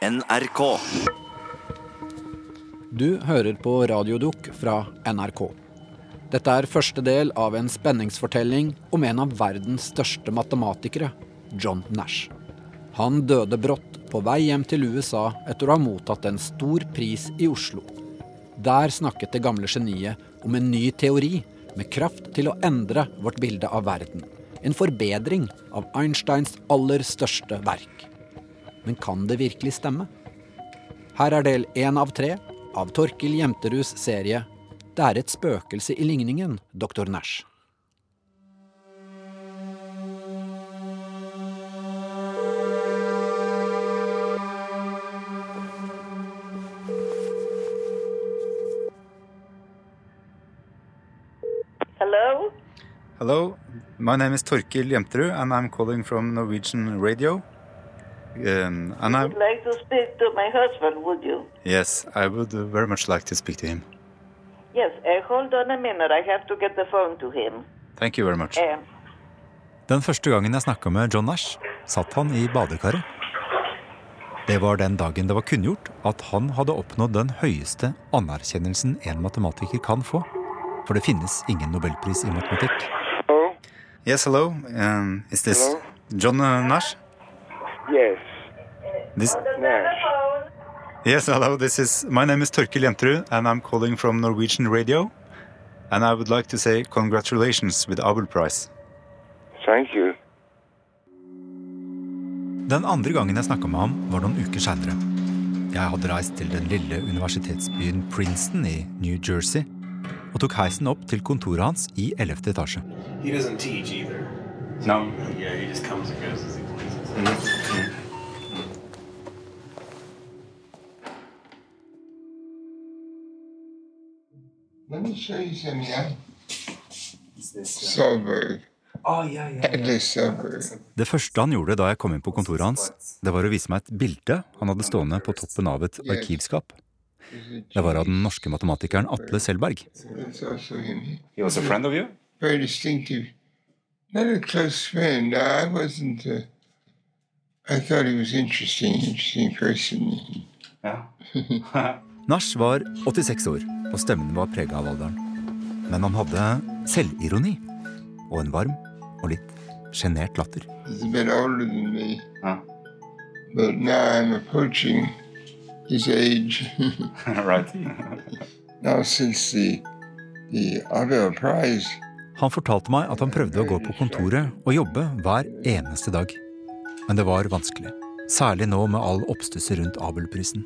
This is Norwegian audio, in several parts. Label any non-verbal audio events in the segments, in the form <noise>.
NRK. Du hører på Radiodukk fra NRK. Dette er første del av en spenningsfortelling om en av verdens største matematikere, John Nash. Han døde brått på vei hjem til USA etter å ha mottatt en stor pris i Oslo. Der snakket det gamle geniet om en ny teori med kraft til å endre vårt bilde av verden. En forbedring av Einsteins aller største verk. Men kan det virkelig stemme? Her er del én av tre av Torkil Jemteruds serie 'Det er et spøkelse i ligningen', doktor Nash. Hello? Hello, my name is Torkil Jemterud, and I'm calling from Norwegian Radio. Um, and I, Would like to speak to my husband, would you? yes, I would very much like to speak to him. Yes, uh, hold on a minute. I have to get the phone to him. Thank you very much. Uh, Den første gangen jeg snakka med John Nash, satt han i badekaret. Det var den dagen det var kunngjort at han hadde oppnådd den høyeste anerkjennelsen en matematiker kan få. For det finnes ingen nobelpris i matematikk. Yes, hello. Um, is this Hello? John uh, Nash? Yes, This, yes, hello. This is my name is Torkil Jemterud, and I'm calling from Norwegian Radio. And I would like to say congratulations with Abel Prize. Thank you. Den andre gangen jeg snakka med ham, var noen uker seinere. Jeg hadde reist til den lille universitetsbyen Princeton i New Jersey og tok heisen opp til kontoret hans i 11. etasje. He doesn't teach either. No. Yeah, he just Let me show you some Yeah? Solberg. Oh yeah, Det første han gjorde da jeg kom inn på kontoret hans, det var å vise meg et bilde han hadde stående på toppen av et arkivskap. Det var av den norske matematikeren Atle Selberg. It's also him. He was a friend of you? Very distinctive. Not a close friend. I wasn't. Uh, I thought he was interesting, interesting person. Yeah. <laughs> <laughs> Nash var 86 år, og stemmen var prega av alderen. Men han hadde selvironi og en varm og litt sjenert latter. He's a bit older than me, Huh. but now I'm approaching his age. <laughs> right. <laughs> now, since the the Abel Prize, Han fortalte meg at han prøvde å gå på kontoret og jobbe hver eneste dag. Men det var vanskelig. Særlig nå med all oppstusset rundt Abelprisen.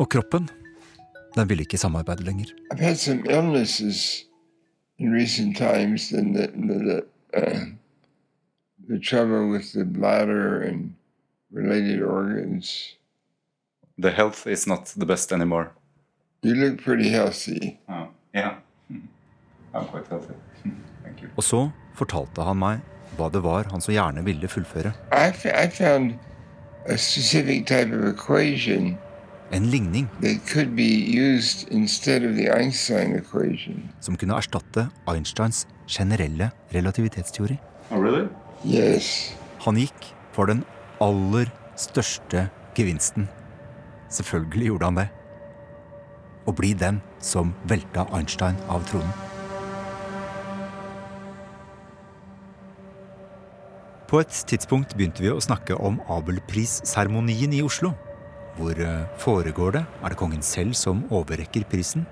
Og kroppen, den ville ikke samarbeide lenger. I've had some illnesses in recent times, and the the the, uh, the trouble with the bladder and related organs. The health is not the best anymore. You look pretty healthy. Oh, yeah. <laughs> I'm quite healthy. <laughs> Thank you. Og så fortalte han meg hva det var han så gjerne ville fullføre. I, I found a specific type of equation En ligning that could be used instead of the Einstein equation. som kunne erstatte Einsteins generelle relativitetsteori. Oh, really? Yes. Han gikk for den aller største gevinsten. Selvfølgelig gjorde han det. Å bli den som velta Einstein av tronen. På et tidspunkt begynte vi å snakke om Abelprisseremonien i Oslo. Hvor eh, foregår det? Er det kongen selv som overrekker prisen?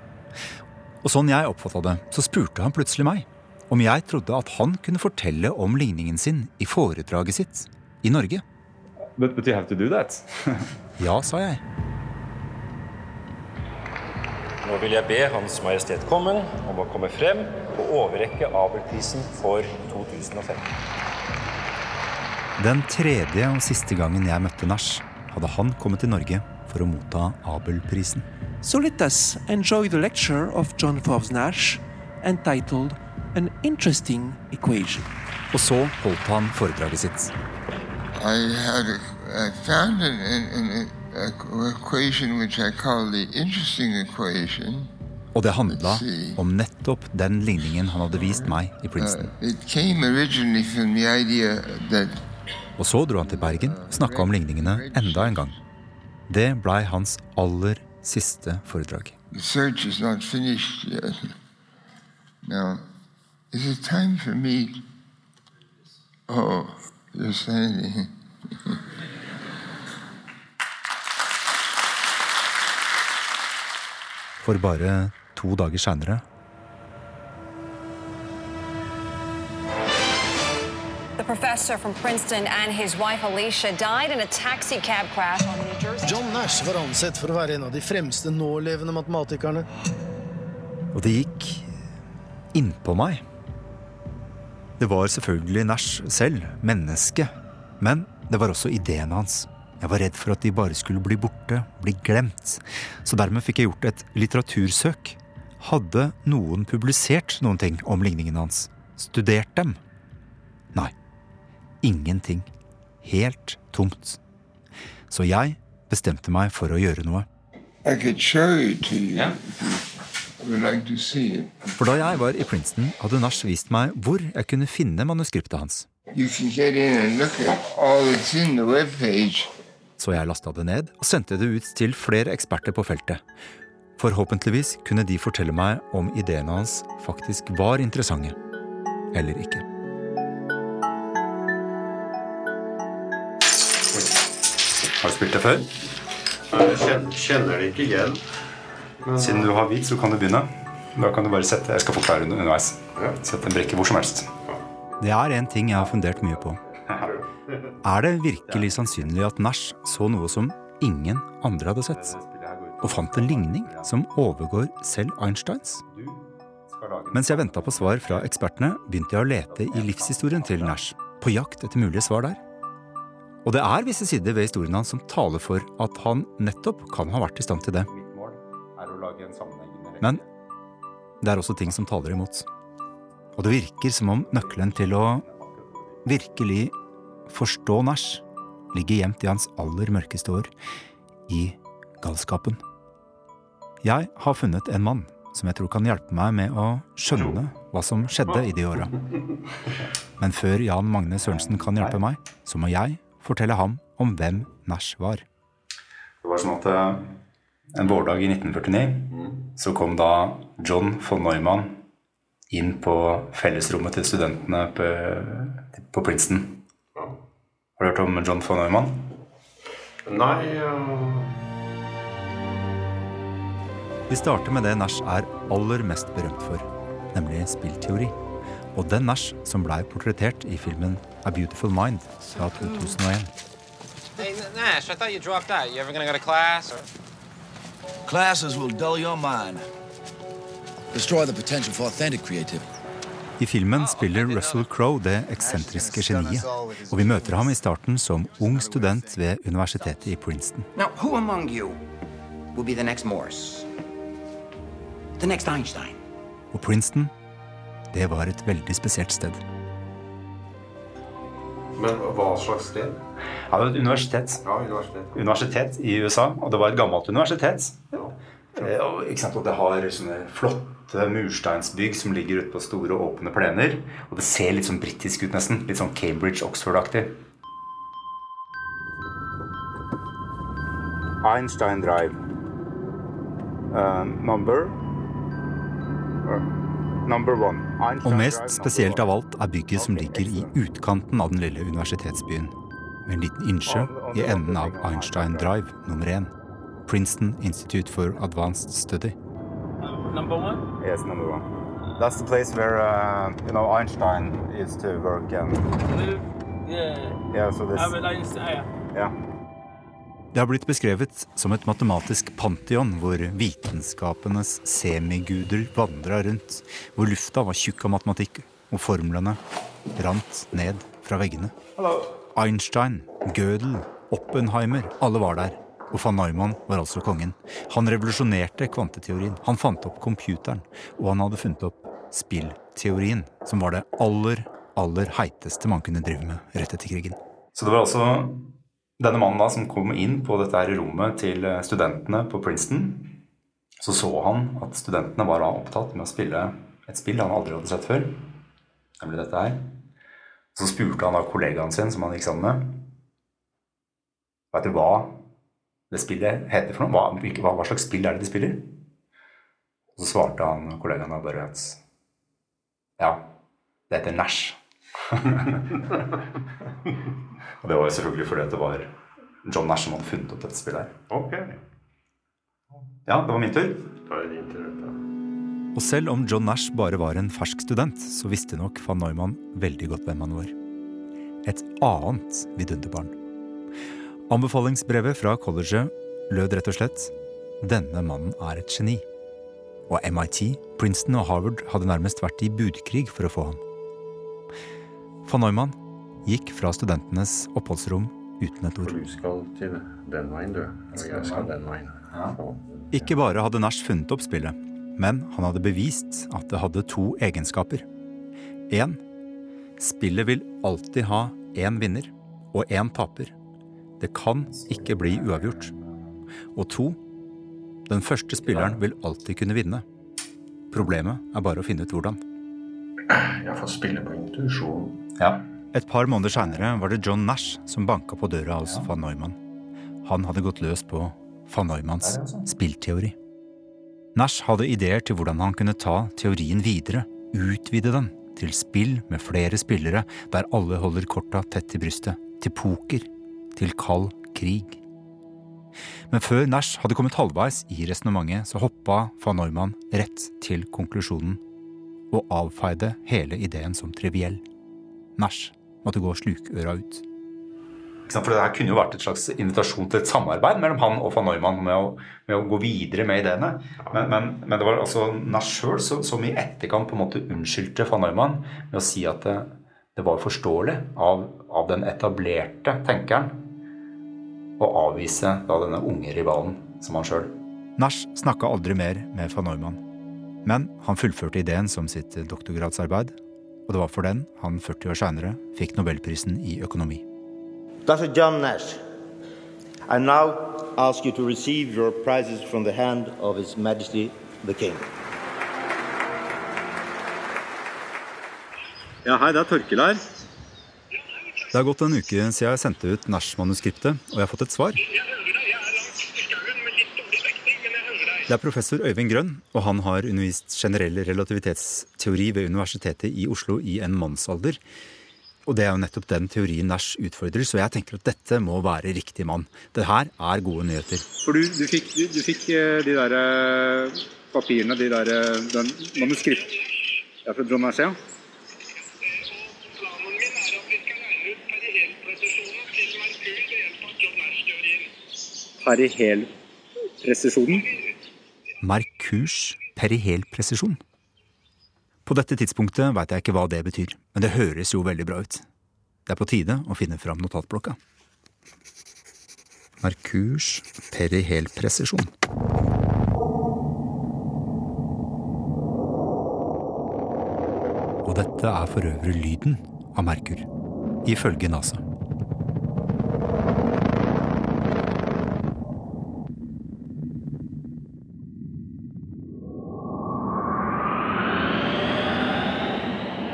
Og sånn jeg oppfatta det, så spurte han plutselig meg om jeg trodde at han kunne fortelle om ligningen sin i foredraget sitt i Norge. But, but you have to do that. <laughs> Ja, sa jeg. Nå vil jeg be Hans Majestet Kongen om å komme frem og overrekke Abelprisen for 2015. Den tredje og siste gangen jeg møtte Nash, hadde han kommet til Norge for å motta Abelprisen. So let us enjoy the lecture of John Forbes Nash entitled An Interesting Equation. Og så holdt han foredraget sitt. I had a, I found an, an, an, equation which I call the interesting equation. Og det handla om nettopp den ligningen han hadde vist meg i Uh, Princeton. it Og så dro han til Bergen og snakka om ligningene enda en gang. Det blei hans aller siste foredrag. Now, is it time for me? Oh, you're. For bare to dager seinere professor from Princeton and his wife Alicia died in a taxi cab crash on New Jersey. John Nash var ansett for å være en av de fremste nålevende matematikerne. Og det gikk innpå meg. Det var selvfølgelig Nash selv, mennesket. Men det var også ideene hans. Jeg var redd for at de bare skulle bli borte, bli glemt. Så dermed fikk jeg gjort et litteratursøk. Hadde noen publisert noen ting om ligningene hans? Studert dem? Ingenting. Helt tomt. Så jeg bestemte meg for å gjøre noe. For da jeg var i Princeton, hadde Nash vist meg hvor jeg kunne finne manuskriptet hans. You can get in and look at all that's in the webpage. Så jeg lasta det ned og sendte det ut til flere eksperter på feltet. Forhåpentligvis kunne de fortelle meg om ideene hans faktisk var interessante. Eller ikke. Har du spilt det før? Jeg kjenner, kjenner det ikke igjen. Siden du har hvit, så kan du begynne. Da kan du bare sette Jeg skal forklare underveis. Sette en brikke hvor som helst. Det er en ting jeg har fundert mye på. <laughs> Er det virkelig sannsynlig at Nash så noe som ingen andre hadde sett? Og fant en ligning som overgår selv Einsteins? Mens jeg venta på svar fra ekspertene, begynte jeg å lete i livshistorien til Nash, på jakt etter mulige svar der. Og det er visse sider ved historien hans som taler for at han nettopp kan ha vært i stand til det. Men det er også ting som taler imot. Og det virker som om nøkkelen til å virkelig forstå Nash ligger gjemt i hans aller mørkeste år, i galskapen. Jeg har funnet en mann som jeg tror kan hjelpe meg med å skjønne hva som skjedde i de åra. Men før Jan Magne Sørensen kan hjelpe meg, så må jeg fortelle ham om hvem Nash var. Det var sånn at eh, en vårdag i 1949 så kom da John von Neumann inn på fellesrommet til studentene på, på Princeton. Har du hørt om John von Neumann? Nei uh, Vi starter med det Nash er aller mest berømt for, nemlig spillteori. Og den Nash som blei portrettert i filmen A Beautiful Mind fra 2001. Hey, Nash, I thought you dropped out. You ever gonna go to class? Or... Classes will dull your mind, destroy the potential for authentic creativity. I filmen spiller Russell Crowe det eksentriske geniet, og vi møter ham i starten som ung student ved universitetet i Princeton. Now, who among you will be the next Morse? The next Einstein? Og Princeton, det var et veldig spesielt sted. Men hva slags sted? Ja, det var et universitet. Ja, universitet. Universitet i USA, og det var et gammelt universitet. Eh, Og, ikke sant, og det har sånne flotte mursteinsbygg som ligger ute på store, åpne plener. Og det ser litt sånn britisk ut, nesten. Litt sånn Cambridge-Oxford-aktig. Einstein Drive. Uh, number uh. Og mest spesielt av alt er bygget som ligger i utkanten av den lille universitetsbyen. Med en liten innsjø i enden av Einstein Drive nummer én. Princeton Institute for Advanced Study. Number one? Yes, number one. That's the place where uh, you know Einstein used to work and Yeah. yeah, so this Albert Einstein, yeah. Det har blitt beskrevet som et matematisk pantheon hvor vitenskapenes semiguder vandra rundt, hvor lufta var tjukk av matematikk, og formlene rant ned fra veggene. Einstein, Gödel, Oppenheimer, alle var der. Og van Neumann var altså kongen. Han revolusjonerte kvanteteorien. Han fant opp computeren. Og han hadde funnet opp spillteorien, som var det aller, aller heiteste man kunne drive med rett etter krigen. Så det var altså denne mannen da som kom inn på dette her rommet til eh, studentene på Princeton. Så så han at studentene var opptatt med å spille et spill han aldri hadde sett før. Nemlig dette her. Så spurte han da kollegaen sin, som han gikk sammen med, Vet du hva det spillet heter for noe? Hva, hva slags spill er det de spiller? Og så svarte han kollegaen da bare at ja, det heter Nash. <laughs> og det var jo selvfølgelig fordi det var John Nash som hadde funnet opp dette spillet her. Ok. Ja, det var min tur. Da er det din tur. ja. Og selv om John Nash bare var en fersk student, så visste nok van Neumann veldig godt hvem han var. Et annet vidunderbarn. Anbefalingsbrevet fra colleget lød rett og slett denne mannen er et geni. Og MIT, Princeton og Harvard hadde nærmest vært i budkrig for å få ham. Van Neumann gikk fra studentenes oppholdsrom uten et ord. Du skal til den veien, du. Og jeg skal den veien. Så. Ikke bare hadde Nash funnet opp spillet, men han hadde bevist at det hadde to egenskaper. Én spillet vil alltid ha én vinner og én taper. Det kan ikke bli uavgjort. Og to den første spilleren vil alltid kunne vinne. Problemet er bare å finne ut hvordan. Jeg får spille på intuisjon. Ja. Et par måneder seinere var det John Nash som banka på døra hos van Neumann. Han hadde gått løs på van Neumanns spillteori. Nash hadde ideer til hvordan han kunne ta teorien videre, utvide den til spill med flere spillere der alle holder korta tett til brystet, til poker, til kald krig. Men før Nash hadde kommet halvveis i resonnementet, så hoppa van Neumann rett til konklusjonen og avfeide hele ideen som triviell. Nash måtte gå slukøra ut. For det her kunne jo vært et slags invitasjon til et samarbeid mellom han og van Neumann med å, med å gå videre med ideene. Men, men, men det var altså Nash sjøl som, som i etterkant på en måte unnskyldte van Neumann med å si at det, det var forståelig av, av den etablerte tenkeren å avvise da denne unge rivalen som han sjøl. Nash snakka aldri mer med van Neumann. Men han fullførte ideen som sitt doktorgradsarbeid, og det var for den han 40 år seinere fikk nobelprisen i økonomi. Dr. John Nash, I now ask you to receive your prizes from the hand of His Majesty the King. Ja, hei, det er Torkel her. Det har gått en uke siden jeg sendte ut Nash-manuskriptet, og jeg har fått et svar. Det er professor Øyvind Grønn, og han har undervist generell relativitetsteori ved Universitetet i Oslo i en mannsalder. Og det er jo nettopp den teorien Nash utfordrer, så jeg tenker at dette må være riktig mann. Det her er gode nyheter. For du, du, fikk, du, du fikk eh, de der eh, papirene, de der eh, den manuskript ja, fra John Nash, ja? Perihelpresisjonen? Merkurs perihelpresisjon. På dette tidspunktet veit jeg ikke hva det betyr, men det høres jo veldig bra ut. Det er på tide å finne fram notatblokka. Merkurs perihelpresisjon. Og dette er for øvrig lyden av Merkur, ifølge NASA.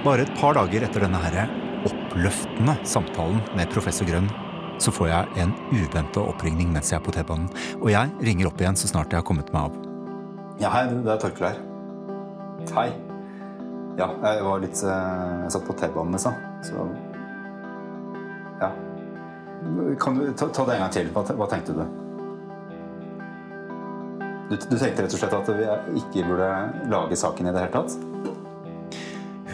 Bare et par dager etter denne her oppløftende samtalen med professor Grønn, så får jeg en uventa oppringning mens jeg er på T-banen. Og jeg ringer opp igjen så snart jeg har kommet meg av. Ja, hei, det er Torkel her. Hei. Ja, jeg var litt eh, Jeg satt på T-banen, liksom. Så Ja. Kan du ta, ta det en gang til? Hva, hva tenkte du? du? Du tenkte rett og slett at vi ikke burde lage saken i det hele tatt?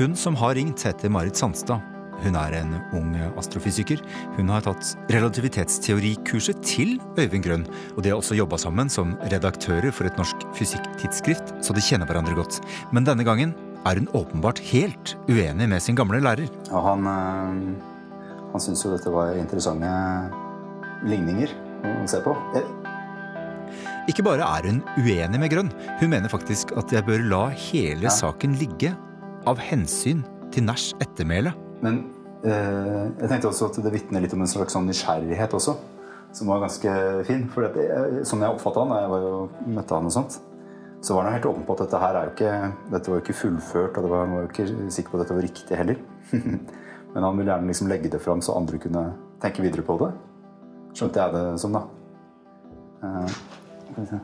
Hun som har ringt, heter Marit Sandstad. Hun er en ung astrofysiker. Hun har tatt relativitetsteorikurset til Øyvind Grønn, og de har også jobba sammen som redaktører for et norsk fysikktidsskrift, så de kjenner hverandre godt. Men denne gangen er hun åpenbart helt uenig med sin gamle lærer. Ja, han, han syntes jo dette var interessante ligninger å se på. Ikke bare er hun uenig med Grønn, hun mener faktisk at jeg bør la hele ja. saken ligge av hensyn til Nash ettermæle. Men eh, jeg tenkte også at det vitner litt om en slags sånn nysgjerrighet også, som var ganske fin. For det, som jeg oppfatta han da jeg var jo, møtte han og sånt, så var han helt åpen på at dette her er jo ikke, dette var jo ikke fullført, og det var, han var jo ikke sikker på at dette var riktig heller. <laughs> Men han ville gjerne liksom legge det fram så andre kunne tenke videre på det. Skjønte jeg det som, da. Eh,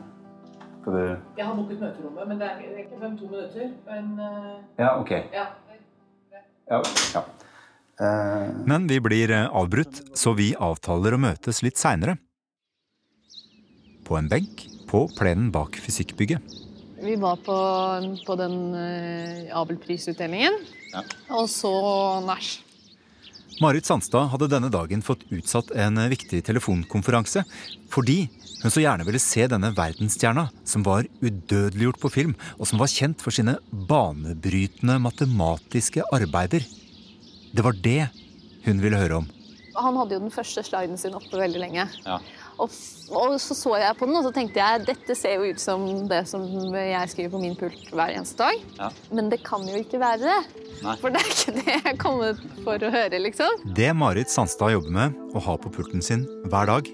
skal du Jeg har booket møterommet, men det er ikke fem to minutter. Men eh, Ja, ok. ja. Ja. ja. Uh... Men vi blir eh, avbrutt, så vi avtaler å møtes litt seinere. På en benk på plenen bak fysikkbygget. Vi var på, på den uh, Abelprisutdelingen, og så nach. Marit Sandstad hadde denne dagen fått utsatt en viktig telefonkonferanse fordi hun så gjerne ville se denne verdensstjerna som var udødeliggjort på film, og som var kjent for sine banebrytende matematiske arbeider. Det var det hun ville høre om. Han hadde jo den første sliden sin oppe veldig lenge. Ja. Og, og så så jeg på den, og så tenkte jeg dette ser jo ut som det som jeg skriver på min pult hver eneste dag. Ja. Men det kan jo ikke være det. Nei. For det er ikke det jeg er kommet for å høre, liksom. Det Marit Sandstad jobber med og har på pulten sin hver dag,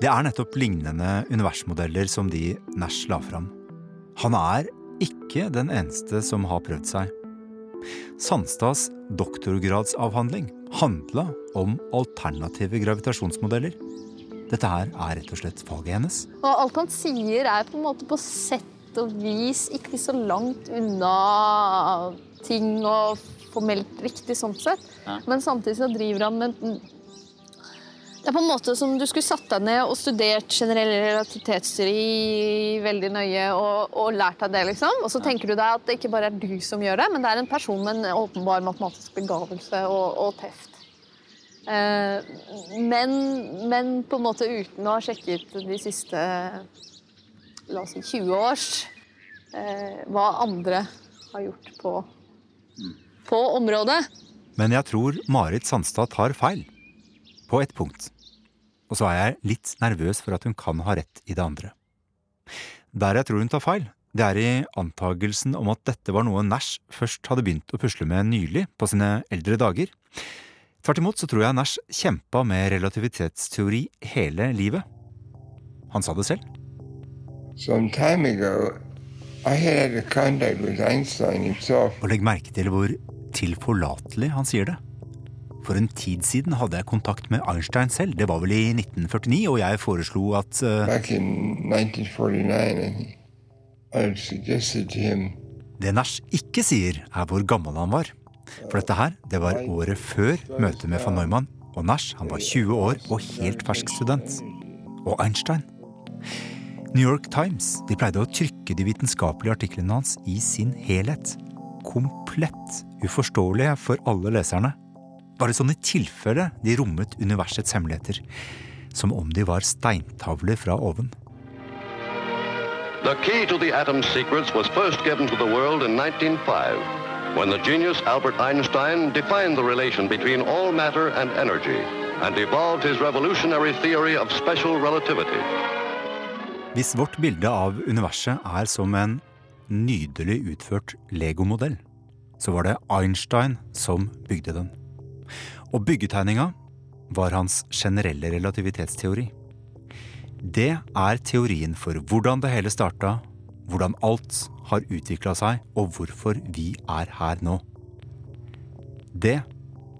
det er nettopp lignende universmodeller som de Nash la fram. Han er ikke den eneste som har prøvd seg. Sandstads doktorgradsavhandling handla om alternative gravitasjonsmodeller. Dette her er rett og slett faget hennes. Og alt han sier er på en måte på sett og vis ikke så langt unna ting og formelt riktig sånn sett. Ja. Men samtidig så driver han med Det er på en måte som du skulle satt deg ned og studert generell relativitetsteori veldig nøye og, og lært deg det, liksom. Og så tenker du deg at det ikke bare er du som gjør det, men det er en person med en åpenbar matematisk begavelse og, og teft. Eh, men, men på en måte uten å ha sjekket de siste la oss si 20 års eh, hva andre har gjort på, på området. Men jeg tror Marit Sandstad tar feil. På ett punkt. Og så er jeg litt nervøs for at hun kan ha rett i det andre. Der jeg tror hun tar feil, det er i antagelsen om at dette var noe Nash først hadde begynt å pusle med nylig, på sine eldre dager. Tvert imot så tror jeg Nash kjempa med relativitetsteori hele livet. Han sa det selv. Ago. Og legg merke til hvor tilforlatelig han sier det. For en tid siden hadde jeg kontakt med Einstein selv. Det var vel i 1949, og jeg foreslo at uh, Back in 1949, I think, I had suggested him Det Nash ikke sier, er hvor gammel han var. For dette her, det var året før møtet med van Neumann, og Nash han var 20 år og helt fersk student. Og Einstein New York Times de pleide å trykke de vitenskapelige artiklene hans i sin helhet. Komplett uforståelige for alle leserne. Bare sånn i tilfelle de rommet universets hemmeligheter. Som om de var steintavler fra oven. The key to the atom's secrets was first given to the world in 1905, when the genius Albert Einstein defined the relation between all matter and energy and evolved his revolutionary theory of special relativity. Hvis vårt bilde av universet er som en nydelig utført legomodell, så var det Einstein som bygde den. Og byggetegninga var hans generelle relativitetsteori. Det er teorien for hvordan det hele starta, hvordan alt har utvikla seg, og hvorfor vi er her nå. Det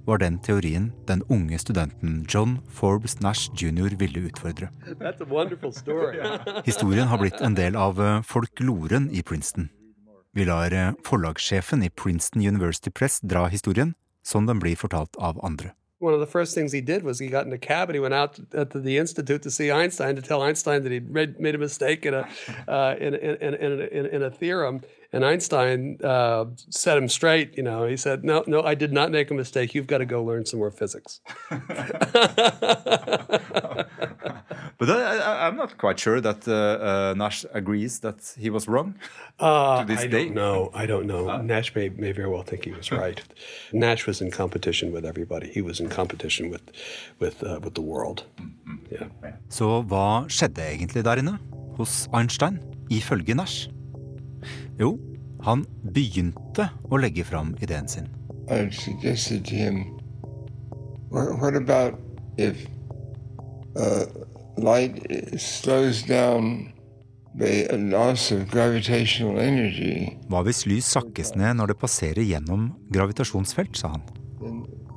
var den teorien den unge studenten John Forbes Nash jr. ville utfordre. <laughs> Historien har blitt en del av eh, folkloren i Princeton. Vi lar eh, forlagssjefen i Princeton University Press dra historien, som den blir fortalt av andre. One of the first things he did was he got in a cab and he went out to, to the institute to see Einstein to tell Einstein that he'd made a mistake in a uh, in, in, in, in, a theorem. And Einstein uh, set him straight. You know, he said, "No, no, I did not make a mistake. You've got to go learn some more physics." <laughs> But I, am not quite sure that uh, Nash agrees that he was wrong Uh, to this I day. don't know. I don't know. Nash may, may very well think he was right. <laughs> Nash was in competition with everybody. He was in competition with with uh, with the world. Yeah. Så hva skjedde egentlig der inne, hos Einstein, ifølge Nash? Jo, han begynte å legge fram ideen sin. I had suggested to him, what, what about if uh, Hva hvis lys sakkes ned når det passerer gjennom gravitasjonsfelt, sa han.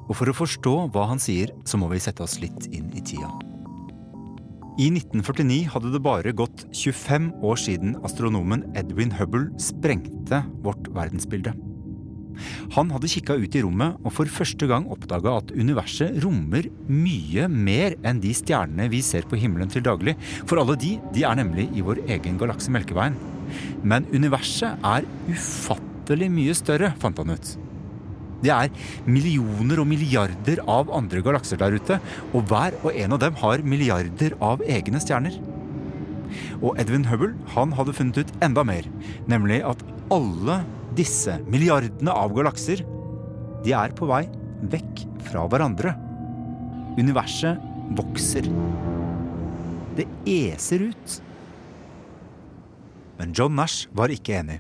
Og for å forstå hva han sier, så må vi sette oss litt inn i tida. I 1949 hadde det bare gått 25 år siden astronomen Edwin Hubble sprengte vårt verdensbilde. Han hadde kikka ut i rommet og for første gang oppdaga at universet rommer mye mer enn de stjernene vi ser på himmelen til daglig. For alle de, de er nemlig i vår egen galakse Melkeveien. Men universet er ufattelig mye større, fant han ut. Det er millioner og milliarder av andre galakser der ute, og hver og en av dem har milliarder av egne stjerner. Og Edwin Hubble han hadde funnet ut enda mer, nemlig at alle disse milliardene av galakser de er på vei vekk fra hverandre. Universet vokser. Det eser ut. Men John Nash var ikke enig.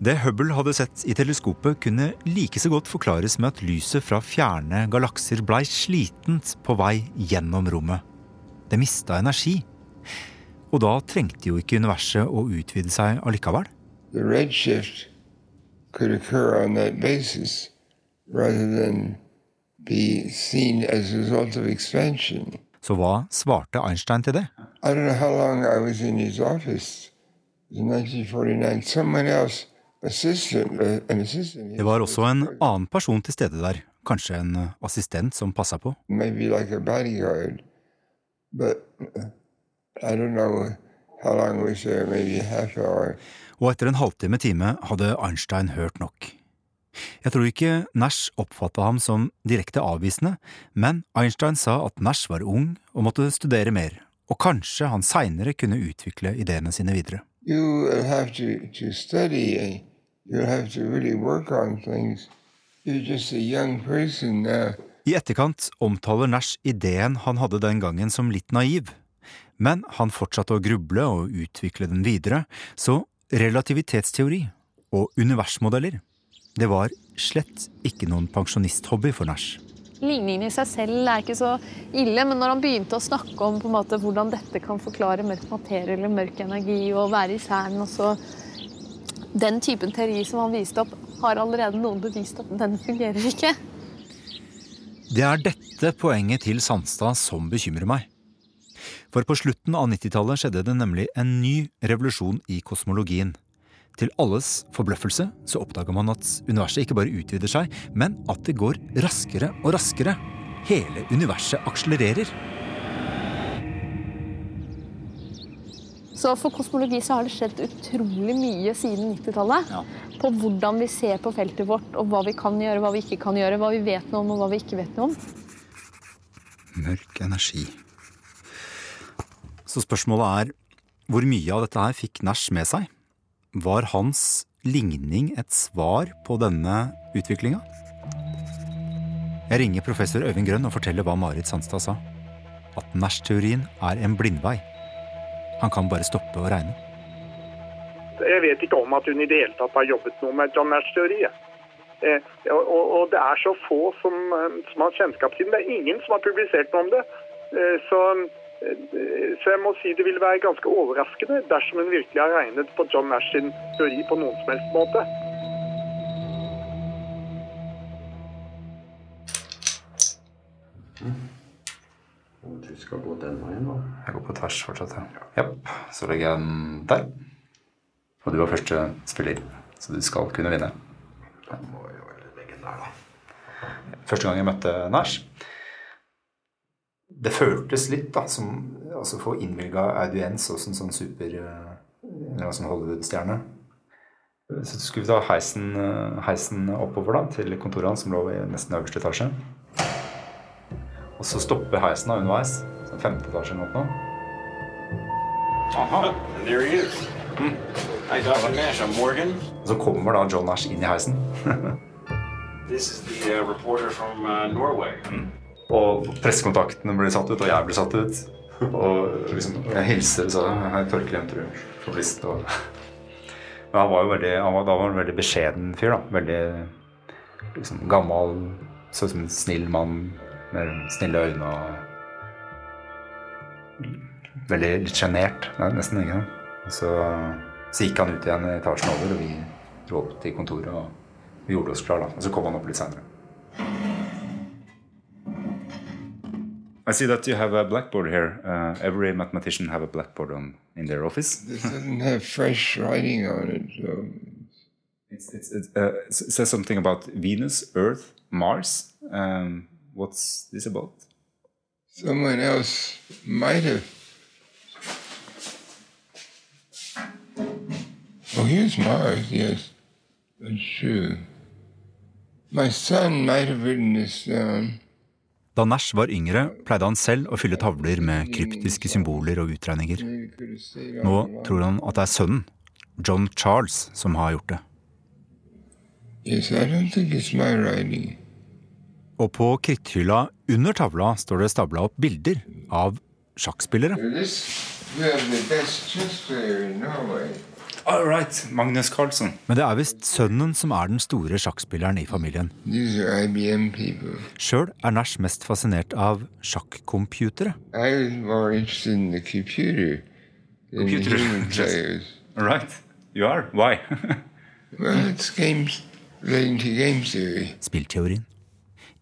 Det Hubble hadde sett i teleskopet, kunne like så godt forklares med at lyset fra fjerne galakser blei slitent på vei gjennom rommet. Det mista energi. Og da trengte jo ikke universet å utvide seg allikevel. The redshift could occur on that basis rather than be seen as a result of expansion. Så hva svarte Einstein til det? I don't know how long I was in his office. It 1949. Someone else assistant, uh, an assistant. Det var også en annen person til stede der. Kanskje en assistent som passa på. Maybe like a bodyguard. But uh, I don't know how long I was there, maybe half hour. Og etter en halvtime time hadde Einstein hørt nok. Jeg tror ikke Nash oppfatta ham som direkte avvisende, men Einstein sa at Nash var ung og måtte studere mer, og kanskje han seinere kunne utvikle ideene sine videre. To, to study really. I etterkant omtaler Nash ideen han hadde den gangen som litt naiv, men han fortsatte å gruble og utvikle den videre, så relativitetsteori og universmodeller, det var slett ikke noen pensjonisthobby for Nash. Ligningen i seg selv er ikke så ille, men når han begynte å snakke om på en måte, hvordan dette kan forklare mørk materie eller mørk energi og være i Cern, og så den typen teori som han viste opp, har allerede noen bevist at den fungerer ikke. Det er dette poenget til Sandstad som bekymrer meg. For på slutten av 90-tallet skjedde det nemlig en ny revolusjon i kosmologien. Til alles forbløffelse så oppdaga man at universet ikke bare utvider seg, men at det går raskere og raskere. Hele universet akselererer. Så for kosmologi så har det skjedd utrolig mye siden 90-tallet. Ja. På hvordan vi ser på feltet vårt, og hva vi kan gjøre, hva vi ikke kan gjøre. Hva vi vet noe om, og hva vi ikke vet noe om. Mørk energi. Så spørsmålet er hvor mye av dette her fikk Nash med seg? Var hans ligning et svar på denne utviklinga? Jeg ringer professor Øyvind Grønn og forteller hva Marit Sandstad sa. At Nash-teorien er en blindvei. Han kan bare stoppe å regne. Jeg vet ikke om at hun i det hele tatt har jobbet noe med John Nash teori. Eh, og, det er så få som, eh, som har kjennskap til den. Det er ingen som har publisert noe om det. Eh, så, så, jeg må si det vil være ganske overraskende dersom hun virkelig har regnet på John Nash sin teori på noen som helst måte. Du skal gå den veien, da. Jeg går på tvers fortsatt, ja. Japp. Så legger jeg den der. Og du var første spiller, så du skal kunne vinne. Da må jo legge den der, da. Første gang jeg møtte Nash Det føltes litt da som altså få innvilga audiens hos en sånn super eller sånn Hollywood-stjerne. Så skulle vi ta heisen, heisen oppover da, til kontoret hans, som lå i nesten øverste etasje. Og så stopper heisen da underveis femte etasje eller noe. Aha, there he is. Mm. Hi, Dr. Nash. I'm Morgan. Så kommer da John Nash inn i heisen. <laughs> This is the uh, reporter from uh, Norway. Mm. Og pressekontaktene blir satt ut, og jeg blir satt ut. Og liksom, jeg hilser så Hei, Torkel. Og... Men han var jo veldig, var, da var han en veldig beskjeden fyr. da. Veldig liksom, gammel, så ut som en snill mann med snille øyne. og veldig litt sjenert, nesten. ikke? Så, så, gikk han ut igjen i etasjen over, og vi dro opp til kontoret og vi gjorde oss klar. da. Og så kom han opp litt seinere. I see that you have a blackboard here. Uh, every mathematician have a blackboard on in their office. This doesn't have fresh writing on it, so It's, it's, it uh, s- says something about Venus, Earth, Mars. Um, what's this about? someone else might have. Oh, here's Mars, yes. That's true. My son might have written this down. Da Nash var yngre, pleide han selv å fylle tavler med kryptiske symboler og utregninger. Nå tror han at det er sønnen, John Charles, som har gjort det. Yes. Og på kritthylla under tavla står det stabla opp bilder av sjakkspillere. This, All right, Magnus Carlsen. Men det er visst sønnen som er den store sjakkspilleren i familien. These are IBM people. Sjøl er Nash mest fascinert av sjakkcomputere. I was more interested in computer than Computer human chess. players. All right, you are. Why? <laughs> Well, games relating to game theory. Spillteorien.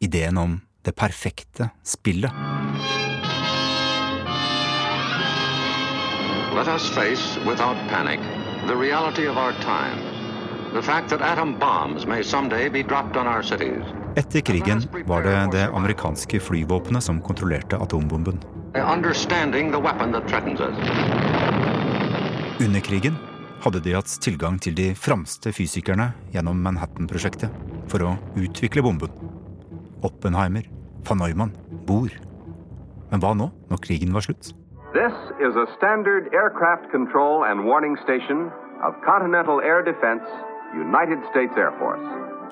Ideen om det perfekte spillet. Let us face, without panic, the reality of our time. The fact that atom bombs may someday be dropped on our cities. Etter krigen var det det amerikanske flyvåpenet som kontrollerte atombomben. Understanding the weapon that threatens us. Under krigen hadde de hatt tilgang til de framste fysikerne gjennom Manhattan-prosjektet for å utvikle bomben. Oppenheimer, van Neumann, Bohr. Men hva nå, når krigen var slutt? This is a standard aircraft control and warning station of Continental Air Defense, United States Air Force.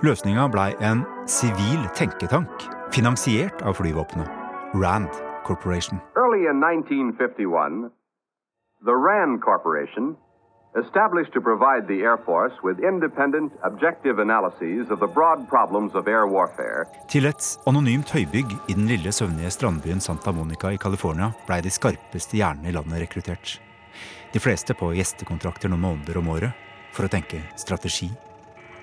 Løsninga blei en sivil tenketank, finansiert av flyvåpenet. Rand Corporation. Early in 1951, the RAND Corporation, established to provide the Air Force with independent, objective analyses of the broad problems of air warfare, Til et anonymt høybygg i den lille søvnige strandbyen Santa Monica i California blei de skarpeste hjernene i landet rekruttert. De fleste på gjestekontrakter noen måneder om året for å tenke strategi,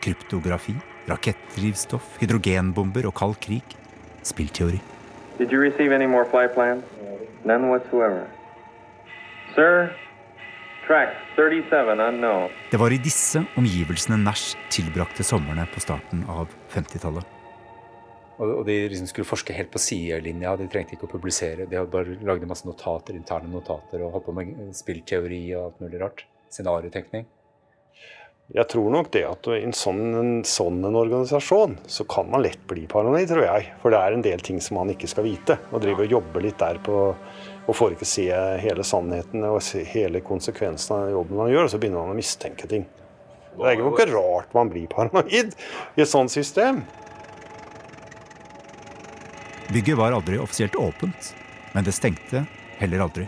kryptografi, rakettdrivstoff, hydrogenbomber og kald krig, spillteori. Did you receive any more flight plans? None whatsoever. Sir, track 37 unknown. Det var i disse omgivelsene Nash tilbrakte somrene på starten av 50-tallet. Og, og de liksom skulle forske helt på sidelinja. De trengte ikke å publisere. De hadde bare lagde masse notater, interne notater og holdt på med spillteori og alt mulig rart. Scenariotenkning. Jeg tror nok det at i en sånn, en sånn en organisasjon så kan man lett bli paranoid, tror jeg. For det er en del ting som man ikke skal vite. Og driver og jobber litt der på og får ikke se hele sannheten og hele konsekvensen av jobben man gjør, og så begynner man å mistenke ting. Det er jo ikke rart man blir paranoid i et sånt system. Bygget var aldri offisielt åpent, men det stengte heller aldri.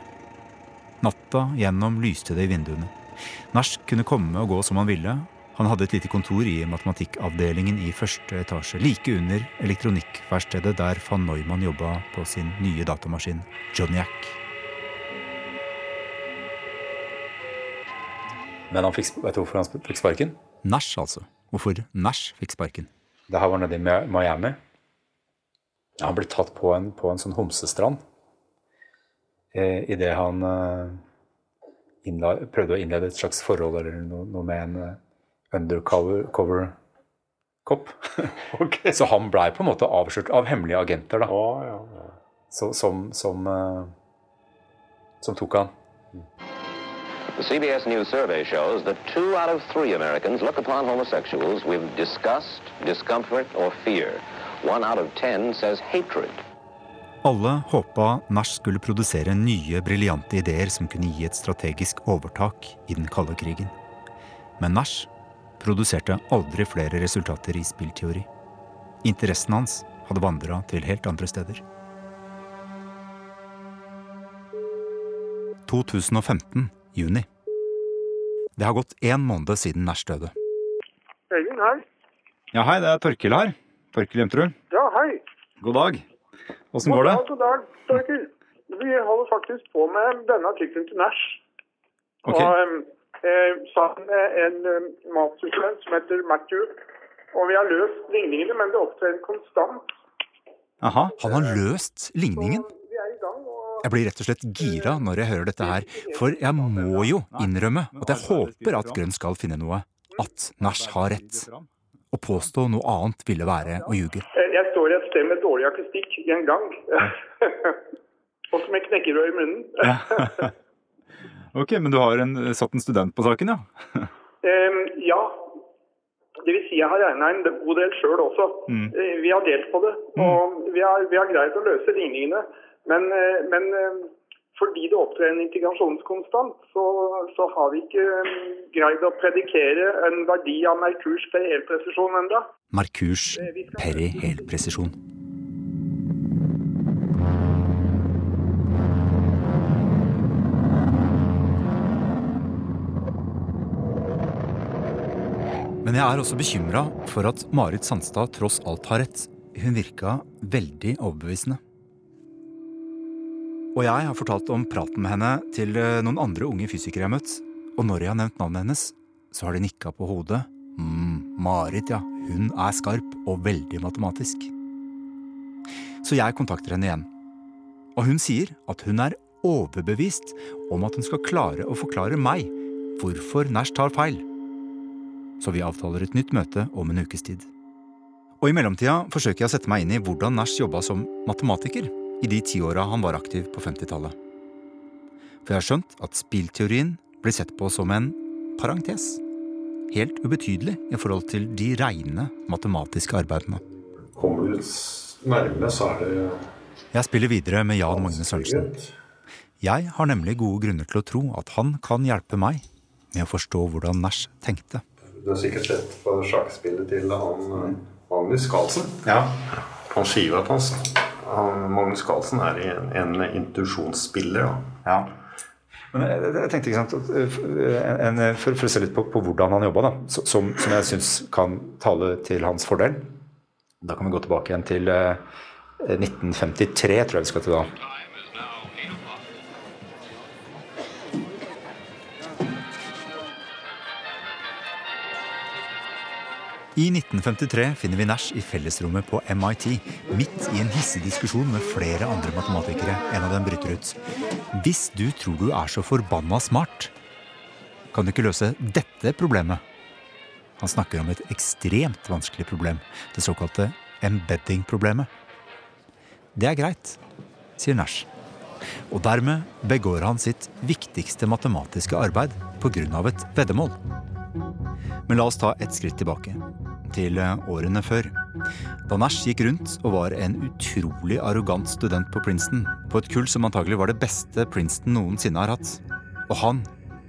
Natta gjennom lyste det i vinduene. Nash kunne komme og gå som han ville. Han hadde et lite kontor i matematikkavdelingen i første etasje, like under elektronikkverkstedet der van Neumann jobba på sin nye datamaskin, Joniac. Men han fikk, vet du hvorfor han fikk sparken? Nash, altså. Hvorfor Nash fikk sparken. Det her var nede i Miami. Han ble tatt på en, på en sånn homsestrand eh, idet han eh, innla, prøvde å innlede et slags forhold eller noe, noe med en eh, undercover-kopp. <laughs> <laughs> kopp. Så han blei på en måte avslørt av hemmelige agenter, da. Så, som, som, uh, som tok han. The CBS News survey shows that two out of three Americans look upon homosexuals with disgust, discomfort, or fear. One out of ten says hatred. Alle håpa Nash skulle produsere nye, briljante ideer som kunne gi et strategisk overtak i den kalde krigen. Men Nash produserte aldri flere resultater i spillteori. Interessen hans hadde vandra til helt andre steder. 2015, juni. Det har gått én måned siden Nash døde. Øyvind, hei. Ja, hei, det er Torkil her. Torkil Jemterud. Ja, hei. God dag. Åssen går det? God dag, god. Vi holder faktisk på med denne artikkelen til Nash. Ok. Og eh, sammen med en um, masterstudent som heter Matthew. Og vi har løst ligningene, men det opptrer konstant. Aha, Han har løst ligningen? Jeg blir rett og slett gira når jeg hører dette her, for jeg må jo innrømme at jeg håper at Grønn skal finne noe. At Nash har rett. Å påstå noe annet ville være å ljuge. Eh, Jeg står et sted med dårlig akustikk i en gang. <laughs> Og som med knekkerød i munnen. <laughs> Ok, men du har en, satt en student på saken, ja? <laughs> um, ja. Det vil si jeg har regna en god del sjøl også. Mm. Eh, Vi har delt på det. Og vi har, vi har greid å løse ligningene. Men, eh, men eh, fordi det opptrer en integrasjonskonstant, så, så har vi ikke eh, greid å predikere en verdi av Merkurs perihelpresisjon ennå. Merkurs perihelpresisjon. Men jeg er også bekymra for at Marit Sandstad tross alt har rett. Hun virka veldig overbevisende. Og jeg har fortalt om praten med henne til eh, noen andre unge fysikere jeg har møtt. Og når jeg har nevnt navnet hennes, så har de nikka på hodet. mm, Marit, ja. Hun er skarp og veldig matematisk. Så jeg kontakter henne igjen. Og hun sier at hun er overbevist om at hun skal klare å forklare meg hvorfor Nash tar feil. Så vi avtaler et nytt møte om en ukes tid. Og i mellomtida forsøker jeg å sette meg inn i hvordan Nash jobba som matematiker i de tiåra han var aktiv på 50-tallet. For jeg har skjønt at spillteorien blir sett på som en parentes. Helt ubetydelig i forhold til de reine matematiske arbeidene. Kommer du nærme, så er det Jeg spiller videre med Jan Magne Sørensen. Jeg har nemlig gode grunner til å tro at han kan hjelpe meg med å forstå hvordan Nash tenkte. Du har sikkert sett på sjakkspillet til han eh, Magnus Carlsen. Ja. Han sier jo at Magnus Carlsen er en, en intuisjonsspiller. Ja. Men jeg, jeg tenkte ikke sant, at, eh, en, en, for, for å se litt på, på hvordan han jobba, som, som jeg syns kan tale til hans fordel. Da kan vi gå tilbake igjen til eh, 1953, tror jeg vi skal til da. I 1953 finner vi Nash i fellesrommet på MIT, midt i en hissig diskusjon med flere andre matematikere. En av dem bryter ut. Hvis du tror du er så forbanna smart, kan du ikke løse dette problemet. Han snakker om et ekstremt vanskelig problem, det såkalte embedding-problemet. Det er greit, sier Nash. Og dermed begår han sitt viktigste matematiske arbeid pga. et veddemål. Men la oss ta et skritt tilbake, til årene før. Da Nash gikk rundt og var en utrolig arrogant student på Princeton, på et kull som antagelig var det beste Princeton noensinne har hatt. Og han,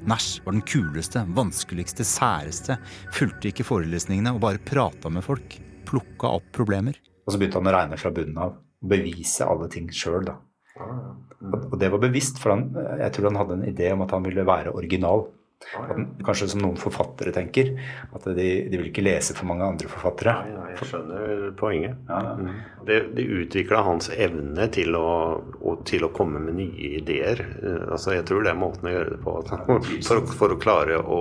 Nash, var den kuleste, vanskeligste, særeste, fulgte ikke forelesningene og bare prata med folk. Plukka opp problemer. Og så begynte han å regne fra bunnen av. Bevise alle ting sjøl, da. Og og det var bevisst, for han, jeg tror han hadde en idé om at han ville være original. At kanskje som noen forfattere tenker, at de, de vil ikke lese for mange andre forfattere. Nei, jeg skjønner poenget. Mm. Det, det utvikla hans evne til å, og, til å komme med nye ideer. Eh, Altså, jeg tror det er måten å gjøre det på. at- For, for å klare å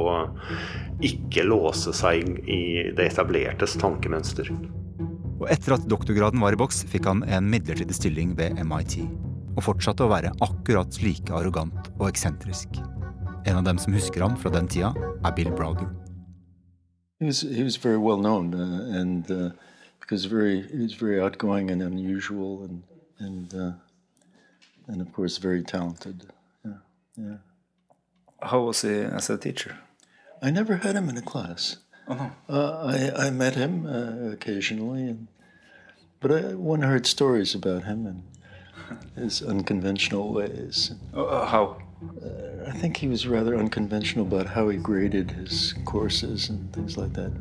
ikke låse seg i det etablertes tankemønster. Og etter at doktorgraden var i boks, fikk han en midlertidig stilling ved MIT. Og fortsatte å være akkurat like arrogant og eksentrisk. En av dem som husker ham fra den tida, er Bill Browder. He was he was very well known, uh, and uh, because very he was very outgoing and unusual, and and uh, and of course very talented. Yeah, yeah. How was he as a teacher? I never had him in a class. Oh no. Uh, I I met him uh, occasionally, and but I, one heard stories about him and his unconventional ways. Uh, how? Uh, I think he was rather unconventional about how he graded his courses and things like that.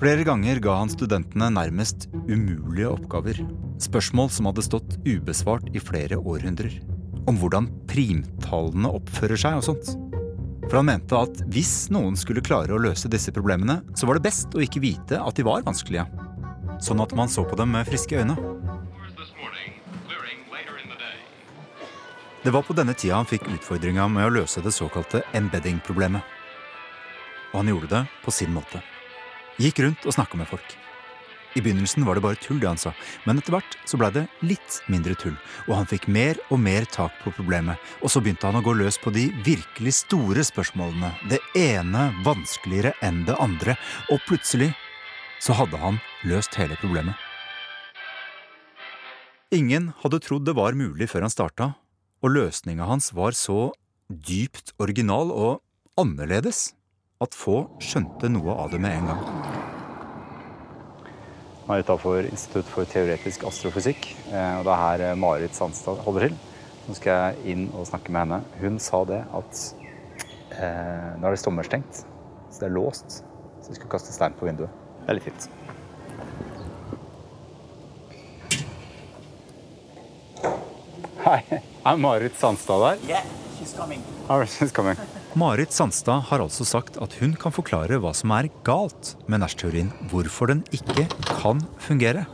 Flere ganger ga han studentene nærmest umulige oppgaver. Spørsmål som hadde stått ubesvart i flere århundrer. Om hvordan primtallene oppfører seg og sånt. For han mente at hvis noen skulle klare å løse disse problemene, så var det best å ikke vite at de var vanskelige. Sånn at man så på dem med friske øyne. Det var på denne tida han fikk utfordringa med å løse det såkalte embedding-problemet. Og han gjorde det på sin måte. Gikk rundt og snakka med folk. I begynnelsen var det bare tull, det han sa, men etter hvert så blei det litt mindre tull, og han fikk mer og mer tak på problemet, og så begynte han å gå løs på de virkelig store spørsmålene, det ene vanskeligere enn det andre, og plutselig så hadde han løst hele problemet. Ingen hadde trodd det var mulig før han starta, og løsninga hans var så dypt original og annerledes at få skjønte noe av det med en gang. Nå er jeg utafor Institutt for teoretisk astrofysikk, eh, og det er her eh, Marit Sandstad holder til. Nå skal jeg inn og snakke med henne. Hun sa det at eh, nå er det sommerstengt, så det er låst. Så vi skulle kaste stein på vinduet. Det er litt fint. Hei, er Marit Sandstad der? Yeah, she's coming. Oh, she's coming. Marit Sandstad har altså sagt at hun kan forklare hva som er galt med Nash-teorien, hvorfor den ikke kan fungere.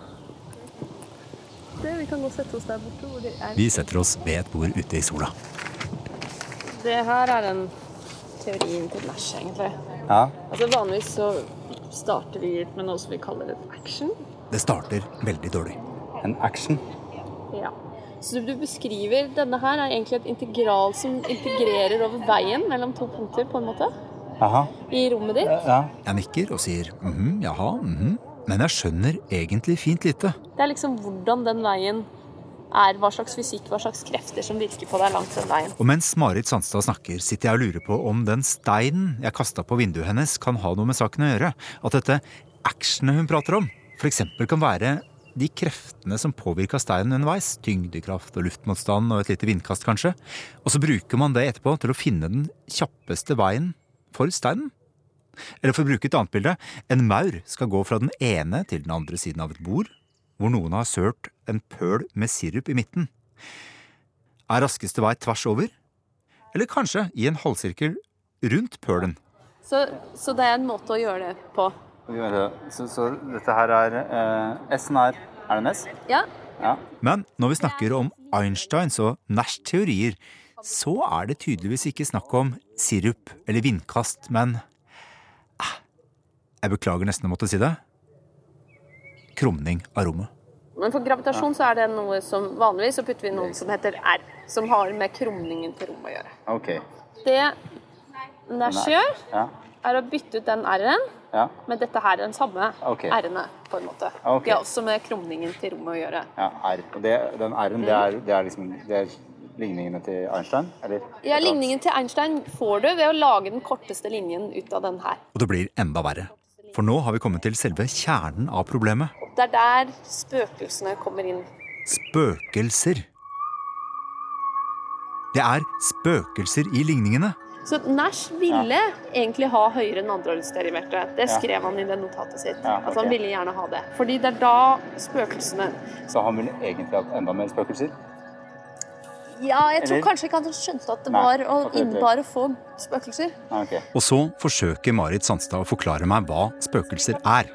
Det, vi kan gå og sette oss der borte. Hvor det er. Vi setter oss ved et bord ute i sola. Det her er den teorien til Nash, egentlig. Ja. Altså Vanligvis så starter vi med noe som vi kaller et action. Det starter veldig dårlig. En action? Ja. Så du beskriver Denne her er egentlig et integral som integrerer over veien mellom to punkter, på en måte, Aha. i rommet ditt. Ja. Jeg nikker og sier mhm, jaha, mhm. Men jeg skjønner egentlig fint lite. Det er liksom hvordan den veien er, hva slags fysikk, hva slags krefter som virker på deg langs den veien. Og mens Marit Sandstad snakker, sitter jeg og lurer på om den steinen jeg kasta på vinduet hennes, kan ha noe med saken å gjøre. At dette actionet hun prater om, f.eks. kan være de kreftene som påvirka steinen underveis. Tyngdekraft og luftmotstand og et lite vindkast, kanskje. Og så bruker man det etterpå til å finne den kjappeste veien for steinen. Eller for å bruke et annet bilde, en maur skal gå fra den ene til den andre siden av et bord, hvor noen har sølt en pøl med sirup i midten. Er raskeste vei tvers over? Eller kanskje i en halvsirkel rundt pølen? Så, så det er en måte å gjøre det på. Så, så dette her er eh, S-en er Er det en S? Ja. Ja. Men når vi snakker om Einsteins og Nashs teorier, så er det tydeligvis ikke snakk om sirup eller vindkast, men ah, Jeg beklager nesten å måtte si det. Krumning av rommet. Men for gravitasjon så er det noe som vanligvis så putter vi noe som heter R, som har med krumningen til rommet å gjøre. Ok. Det Nash gjør, Ja. Er å bytte ut den R-en Ja. med dette her, den samme okay. R-ene, på en måte. Okay. Det har også med krumningen til rommet å gjøre. ja R. Og det, den R-en, det, er, det er liksom det er ligningene til Einstein? Eller? Ja, Ligningen til Einstein får du ved å lage den korteste linjen ut av den her. Og det blir enda verre. For nå har vi kommet til selve kjernen av problemet. Det er der spøkelsene kommer inn. Spøkelser. Det er spøkelser i ligningene. Så Nash ville egentlig ha høyere Nandralus-deriverte. Det Ja. skrev han i det notatet sitt. Ja, At han ville gjerne ha det. Fordi det er da spøkelsene Så han ville egentlig hatt enda mer spøkelser? Ja, jeg tror Eller? kanskje ikke han skjønte at det Nei, var å akkurat å få spøkelser. Ah, ok. Og så forsøker Marit Sandstad å forklare meg hva spøkelser er.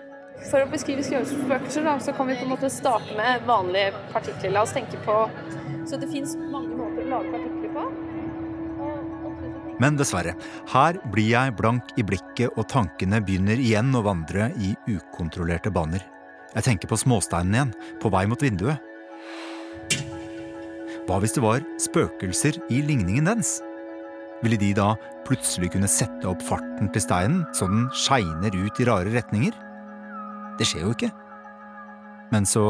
For å beskrive spøkelser, da, så kan vi på en måte starte med vanlige partikler. La oss tenke på Så det fins mange måter å lage partikler på. Men dessverre, her blir jeg blank i blikket, og tankene begynner igjen å vandre i ukontrollerte baner. Jeg tenker på småsteinen igjen, på vei mot vinduet. Hva hvis det var spøkelser i ligningen dens? Ville de da plutselig kunne sette opp farten til steinen så den skeiner ut i rare retninger? Det skjer jo ikke. Men så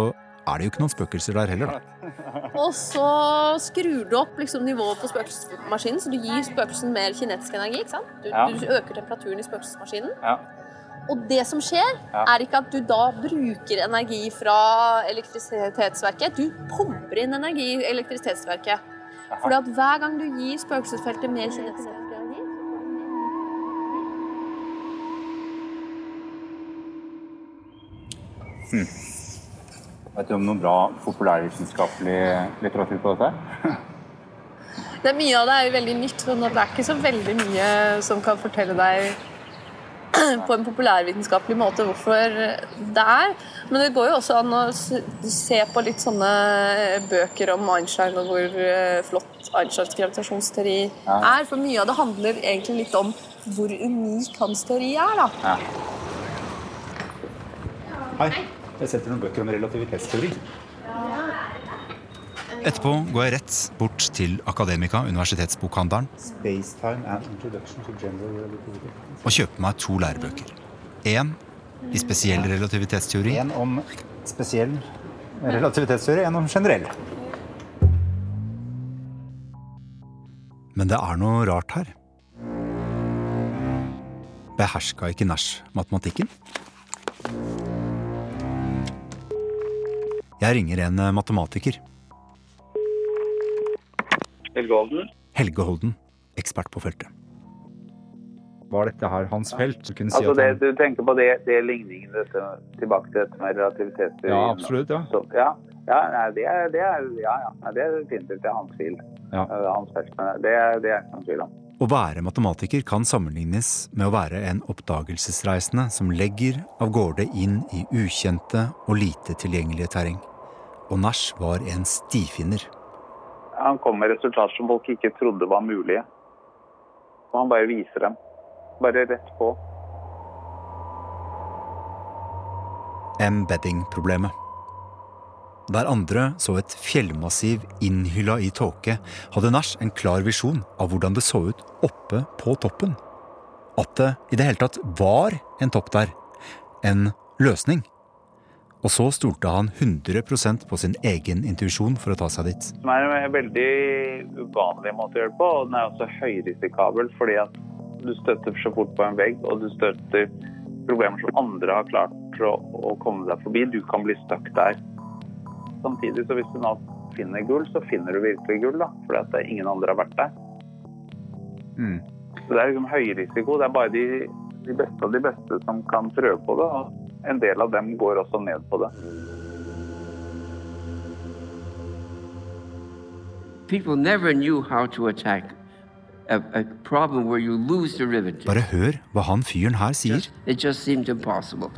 er det jo ikke noen spøkelser der heller, da. <laughs> Og så skrur du opp liksom, nivået på spøkelsesmaskinen, så du gir spøkelsen mer kinetisk energi. ikke sant? Du, Ja. du øker temperaturen i spøkelsesmaskinen. Ja. Og det som skjer, Ja. er ikke at du da bruker energi fra elektrisitetsverket. Du pumper inn energi i elektrisitetsverket. For at hver gang du gir spøkelsesfeltet mer kinetisk energi Hmm. Vet du om noen bra populærvitenskapelig litteratur på dette? <laughs> det er Mye av det er jo veldig nytt, men det er ikke så veldig mye som kan fortelle deg <clears throat> på en populærvitenskapelig måte hvorfor det er. Men det går jo også an å se på litt sånne bøker om Einstein og hvor eh, flott Einsteins gravitasjonsteori Ja. er. For mye av det handler egentlig litt om hvor unik hans teori er. da. Ja. Hei. Jeg setter noen bøker om relativitetsteori. Etterpå går jeg rett bort til Akademika, universitetsbokhandelen, og kjøper meg to lærebøker. Én i spesiell relativitetsteori. En om spesiell relativitetsteori, en om generell. Men det er noe rart her. Beherska ikke Nash matematikken? Jeg ringer en eh, matematiker. Helge Holden? Helge Holden, ekspert på feltet. Var dette her hans felt? Du kunne si Altså at det, han... du tenker på det, det ligningen dette, tilbake til dette med relativitetsteori? Ja, absolutt, ja. Så, ja, ja nei, det, er, det, er, ja, ja, det er definitivt det er hans fil. Ja. Hans felt, men det, er- det er ikke noen tvil om. Å være matematiker kan sammenlignes med å være en oppdagelsesreisende som legger av gårde inn i ukjente og lite tilgjengelige terreng. Og Nash var en stifinner. Han kom med resultater som folk ikke trodde var mulige. Og han bare viser dem. Bare rett på. Embedding-problemet. Der andre så et fjellmassiv innhylla i tåke, hadde Nash en klar visjon av hvordan det så ut oppe på toppen. At det i det hele tatt var en topp der. En løsning. Og så stolte han 100% på sin egen intuisjon for å ta seg dit. Som er en veldig uvanlig måte å gjøre det på, og den er også høyrisikabel fordi at du støtter så fort på en vegg, og du støtter problemer som andre har klart å, å komme deg forbi. Du kan bli stuck der. Samtidig så hvis du nå finner gull, så finner du virkelig gull, da. Fordi at ingen andre har vært der. Mm. Så det er liksom høy risiko. Det er bare de, de beste av de beste som kan prøve på det. Og en del av dem går også ned på det. People never knew how to attack a, a problem where you lose derivative. Bare hør hva han fyren her sier. It just seemed impossible.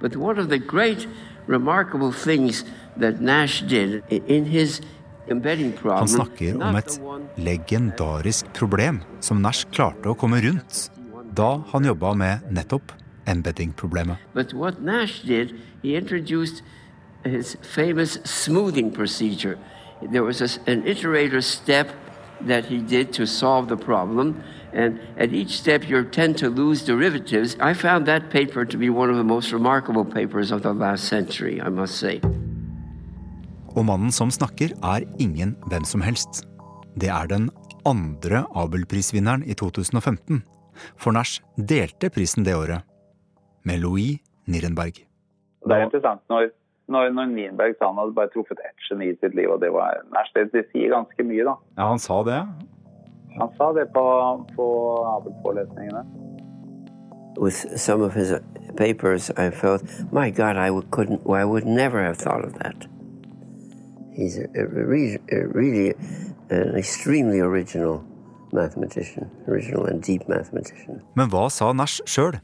But one of the great, remarkable things that Nash did in his. Han snakker om et legendarisk problem som Nash klarte å komme rundt da han jobba med nettopp embedding-problemet. But what Nash did, he introduced his famous smoothing procedure. There was a an iterator step that he did to solve the problem, and at each step you tend to lose derivatives. I found that paper to be one of the most remarkable papers of the last century, I must say. Og mannen som snakker, er ingen hvem som helst. Det er den andre Abelprisvinneren i 2015. For Nash delte prisen det året med Louis Nirenberg. Det er interessant når, når, når Nirenberg sa han hadde bare truffet ett geni i sitt liv, og det var Nash. Det, sier ganske mye, da. Ja, han sa det. Han sa det på, på Abel-forelesningene. With some of his papers, I felt, my God, I couldn't, I would never have thought of that. He's a, a, a really an extremely original mathematician, original and deep mathematician. Men hva sa Nash sjøl?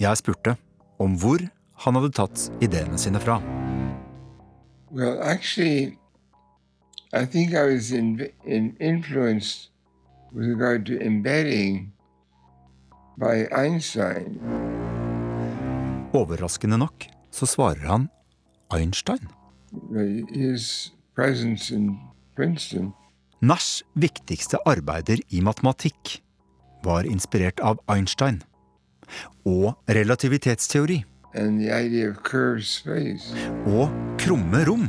Jeg spurte om hvor han hadde tatt ideene sine fra. Well, actually, I think I was in, in influenced with regard to embedding by Einstein. Overraskende nok så svarer han Einstein. His presence in Princeton Nashs viktigste arbeider i matematikk var inspirert av Einstein og relativitetsteori og krumme rom.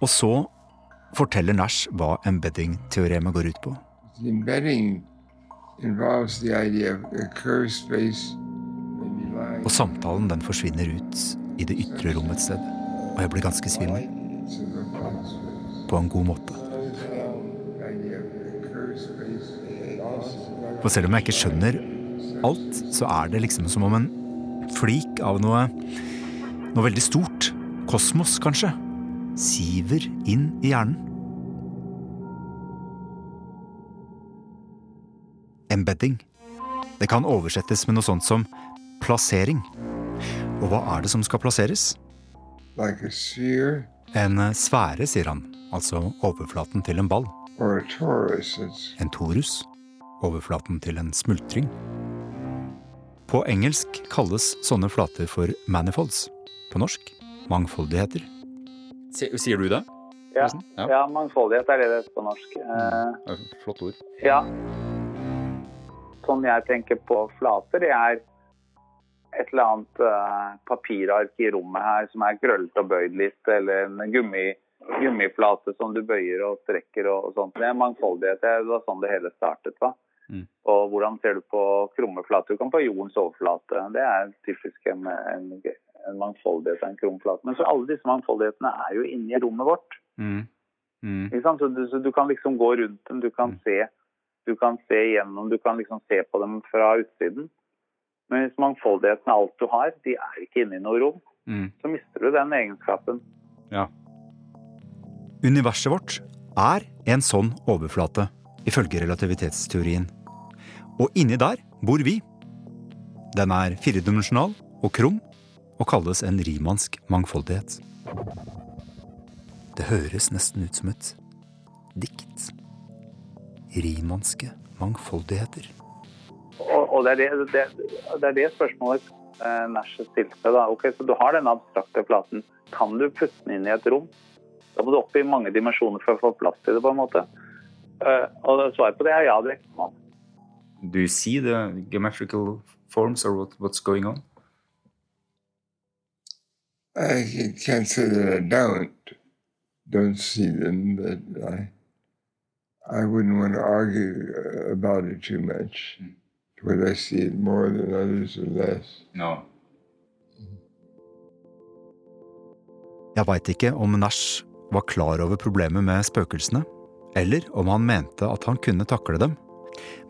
Og så forteller Nash hva embedding-teoremet går ut på. Og samtalen den forsvinner ut i det ytre rom et sted. Og jeg blir ganske svimmel. På en god måte. For selv om jeg ikke skjønner alt, så er det liksom som om en flik av noe Noe veldig stort. Kosmos, kanskje. Siver inn i hjernen. Embedding. Det kan oversettes med noe sånt som plassering. Og hva er det som skal plasseres? like En sfære, sier han. Altså overflaten til en ball. torus. En torus. Overflaten til en smultring. På engelsk kalles sånne flater for manifolds. på norsk mangfoldigheter. Sier du det? Ja, Ja. ja. mangfoldighet er det det heter på norsk. Eh, Flott ord. Ja. Sånn jeg tenker på flater, det er et eller annet eh, papirark i rommet her som er krøllet og bøyd litt, eller en gummi, gummiflate som du bøyer og strekker og, og sånt. Det er mangfoldighet. Det var sånn det hele startet. va? Mm. Og hvordan ser du på krumme flater? Du kan på jordens overflate. Det er typisk en, en, en mangfoldighet av en krum flate. Men så alle disse mangfoldighetene er jo inni rommet vårt. Mm. Mm. Ikke sant? Så, du, så du kan liksom gå rundt dem, du kan se du kan se gjennom, du kan liksom se på dem fra utsiden. Men hvis mangfoldigheten er alt du har, de er ikke inne i noe rom, Mm. så mister du den egenskapen. Ja. Universet vårt er en sånn overflate, ifølge relativitetsteorien. Og inni der bor vi. Den er firedimensjonal og krum, og kalles en rimansk mangfoldighet. Det høres nesten ut som et dikt. Rimanske mangfoldigheter. Og, og det, er det, det, det er det spørsmålet eh, Nash stilte. Da. Ok, så du har denne abstrakte platen. Kan du putte den inn i et rom? Da må du opp i mange dimensjoner for å få plass til det. på en måte. Eh, og svaret på det er ja, det kan man. Do you see the geometrical forms or what, what's going on? I can't say that I don't don't see them, but I I wouldn't want to argue uh, about it too much. Whether I see it more than others or less. No. Jeg veit ikke om Nash var klar over problemet med spøkelsene, eller om han mente at han kunne takle dem.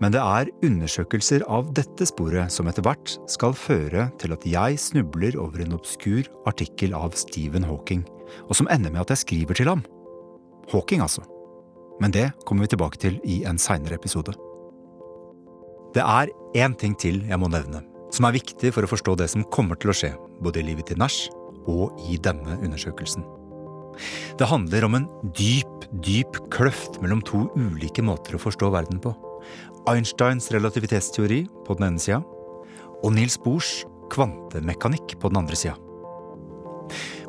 Men det er undersøkelser av dette sporet som etter hvert skal føre til at jeg snubler over en obskur artikkel av Stephen Hawking, og som ender med at jeg skriver til ham. Hawking, altså. Men det kommer vi tilbake til i en seinere episode. Det er én ting til jeg må nevne, som er viktig for å forstå det som kommer til å skje, både i livet til Nash og i denne undersøkelsen. Det handler om en dyp, dyp kløft mellom to ulike måter å forstå verden på. Einsteins relativitetsteori på den ene sida, og Niels Bohrs kvantemekanikk på den andre sida.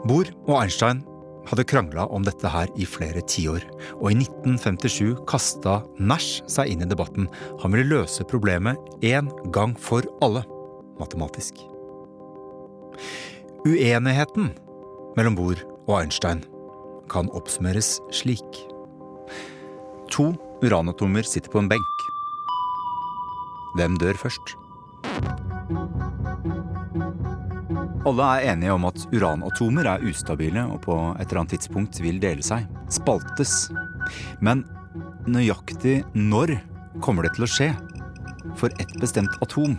Bohr og Einstein hadde krangla om dette her i flere tiår, og i 1957 kasta Nash seg inn i debatten. Han ville løse problemet én gang for alle, matematisk. Uenigheten mellom Bohr og Einstein kan oppsummeres slik. To uranatomer sitter på en benk. Hvem dør først? Alle er enige om at uranatomer er ustabile og på et eller annet tidspunkt vil dele seg, spaltes. Men nøyaktig når kommer det til å skje? For et bestemt atom?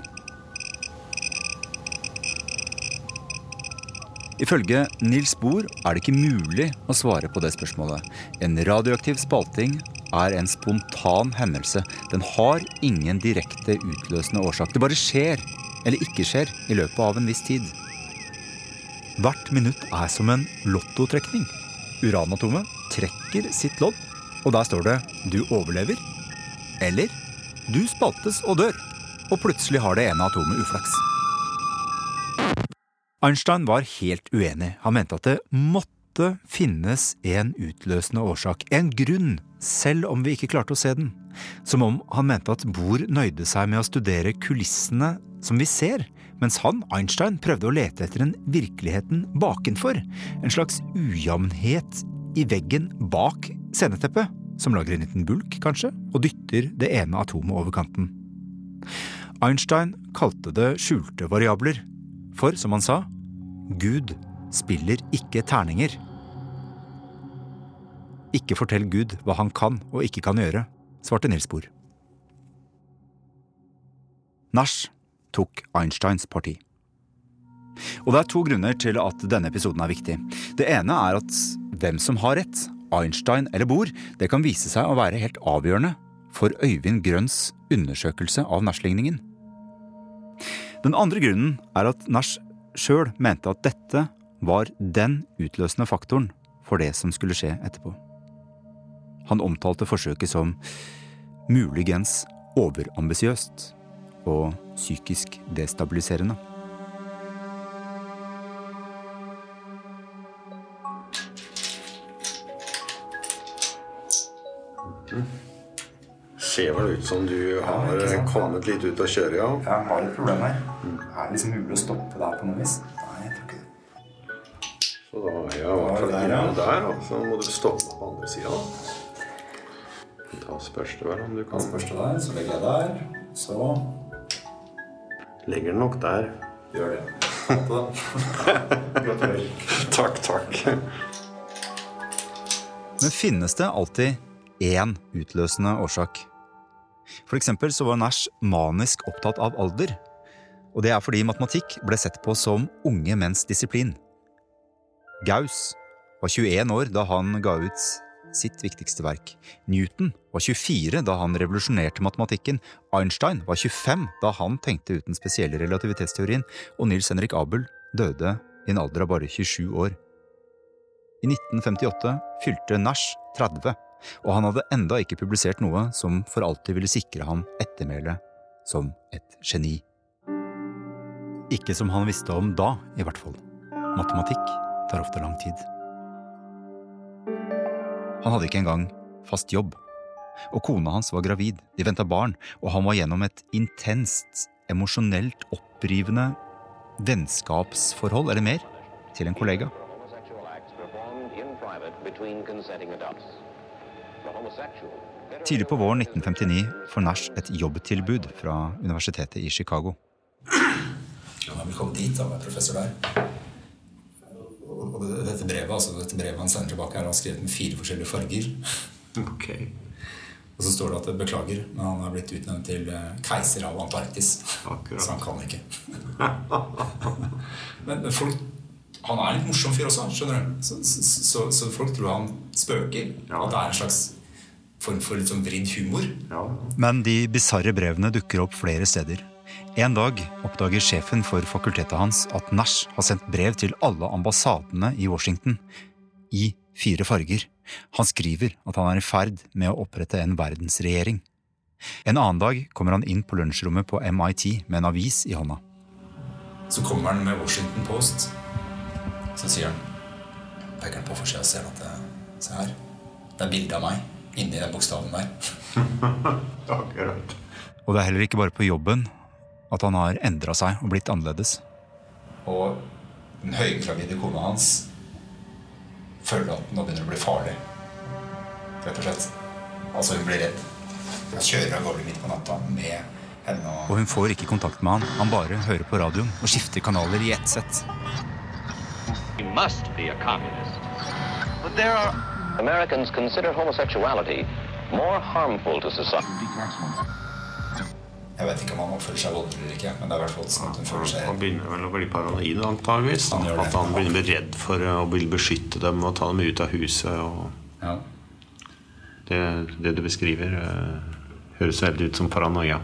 Ifølge Nils Bohr er det ikke mulig å svare på det spørsmålet. En radioaktiv spalting er en spontan hendelse. Den har ingen direkte utløsende årsak. Det bare skjer, eller ikke skjer, i løpet av en viss tid. Hvert minutt er som en lottotrekning. Uranatomet trekker sitt lodd, og der står det 'du overlever' eller 'du spaltes og dør'. Og plutselig har det ene atomet uflaks. Einstein var helt uenig. Han mente at det måtte finnes en utløsende årsak, en grunn, selv om vi ikke klarte å se den. Som om han mente at Bohr nøyde seg med å studere kulissene som vi ser, mens han, Einstein, prøvde å lete etter en virkeligheten bakenfor. En slags ujamnhet i veggen bak sceneteppet, som lager en liten bulk, kanskje, og dytter det ene atomet over kanten. Einstein kalte det skjulte variabler, for som han sa, Gud spiller ikke terninger. Ikke fortell Gud hva han kan og ikke kan gjøre, svarte Nils Bohr. Nash tok Einsteins parti. Og det er to grunner til at denne episoden er viktig. Det ene er at hvem som har rett, Einstein eller Bohr, det kan vise seg å være helt avgjørende for Øyvind Grønns undersøkelse av Nash-ligningen. Den andre grunnen er at Nash sjøl mente at dette var den utløsende faktoren for det som skulle skje etterpå. Han omtalte forsøket som muligens overambisiøst og psykisk destabiliserende. ser vel ut som du har ja, kommet litt ut av kjøret, ja. Jeg har et problem her. Er det liksom mulig å stoppe det her på noe vis? Så da er jeg i hvert fall Der, ja. inne der, og Så må du stoppe på andre sida. Da spørs det vel om du kan Spørs det der, så legger jeg der. Så Legger den nok der. gjør det. <laughs> Gratulerer. takk, takk. Men finnes det alltid én utløsende årsak? For eksempel så var Nash manisk opptatt av alder. Og det er fordi matematikk ble sett på som unge menns disiplin. Gauss var 21 år da han ga ut sitt viktigste verk. Newton var 24 da han revolusjonerte matematikken. Einstein var 25 da han tenkte ut den spesielle relativitetsteorien. Og Nils Henrik Abel døde i en alder av bare 27 år. I 1958 fylte Nash 30, og han hadde enda ikke publisert noe som for alltid ville sikre ham ettermæle som et geni. Ikke som han visste om da, i hvert fall. Matematikk tar ofte lang tid. Han hadde ikke engang fast jobb. Og kona hans var gravid, de venta barn, og han var gjennom et intenst, emosjonelt opprivende vennskapsforhold, eller mer, til en kollega. Tidlig på våren 1959 får Nash et jobbtilbud fra universitetet i Chicago. Han har vel kommet dit, han var professor der. Og dette brevet altså dette brevet han sender tilbake, er han skrevet med fire forskjellige farger. Og så står det at det beklager, men han er blitt utnevnt til eh, keiser av Antarktis. Akkurat. Så han kan ikke. men, folk Han er en litt morsom fyr også, skjønner du. Så, så, så, så folk tror han spøker. At det er en slags form for litt sånn vridd humor. Men de bisarre brevene dukker opp flere steder. En dag oppdager sjefen for fakultetet hans at Nash har sendt brev til alle ambassadene i Washington i fire farger. Han skriver at han er i ferd med å opprette en verdensregjering. En annen dag kommer han inn på lunsjrommet på MIT med en avis i hånda. Så kommer han med Washington Post. Så sier han Peker han på forsida og ser at det, Se her. Det er bilde av meg inni den bokstaven der. <laughs> Og det er heller ikke bare på jobben at han har endra seg og blitt annerledes. Og den høygravide kona hans føler at nå begynner å bli farlig. Rett og slett. Altså, hun blir redd. Han kjører av gårde midt på natta med henne og Og hun får ikke kontakt med han. Han bare hører på radioen og skifter kanaler i ett sett. He must be a communist. But there are Americans consider homosexuality more harmful to society. Jeg vet ikke om han oppfører seg voldelig eller ikke, men det er i hvert fall sånn at hun føler seg Han begynner vel å bli paranoid, antageligvis. Han. At han begynner å bli redd for å ville beskytte dem og ta dem ut av huset. Og Ja. det, det du beskriver, eh, høres veldig ut som paranoia.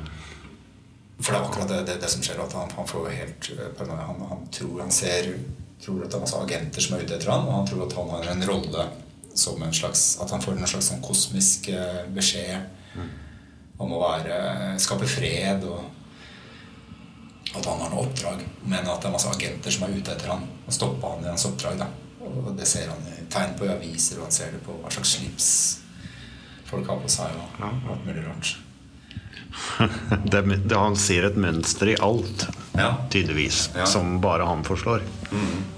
For det er akkurat det, det, det som skjer, at han, han får helt eh, paranoia. Han, han tror han ser tror at det er masse agenter som er ute etter han, og han tror at han har en rolle som en slags At han får en slags sånn kosmisk beskjed. beskjed om å være, skape fred, og at han har noe oppdrag. Men at det er masse agenter som er ute etter han og stopper han i hans oppdrag. da. Og det ser han i tegn på i aviser, og han ser det på hva slags slips folk har på seg, og alt mulig rart. <laughs> Det, det, han ser et mønster i alt, tydeligvis, Ja. som bare han forstår.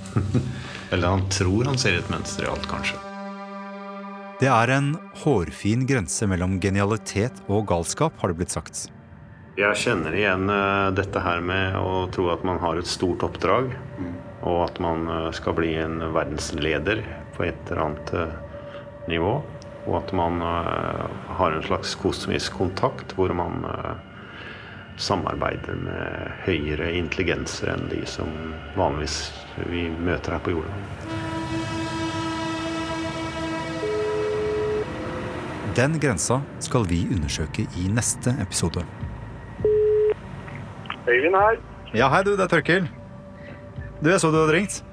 <laughs> Eller han tror han ser et mønster i alt, kanskje. Det er en hårfin grense mellom genialitet og galskap, har det blitt sagt. Jeg kjenner igjen eh, dette her med å tro at man har et stort oppdrag, og at man eh, skal bli en verdensleder på et eller annet eh, nivå. Og at man har en slags kosmisk kontakt hvor man samarbeider med høyere intelligenser enn de som vanligvis vi møter her på jorda. Den grensa skal vi undersøke i neste episode. Øyvind her. Ja, hei du, det er Tørkel. Du, jeg så du hadde ringt.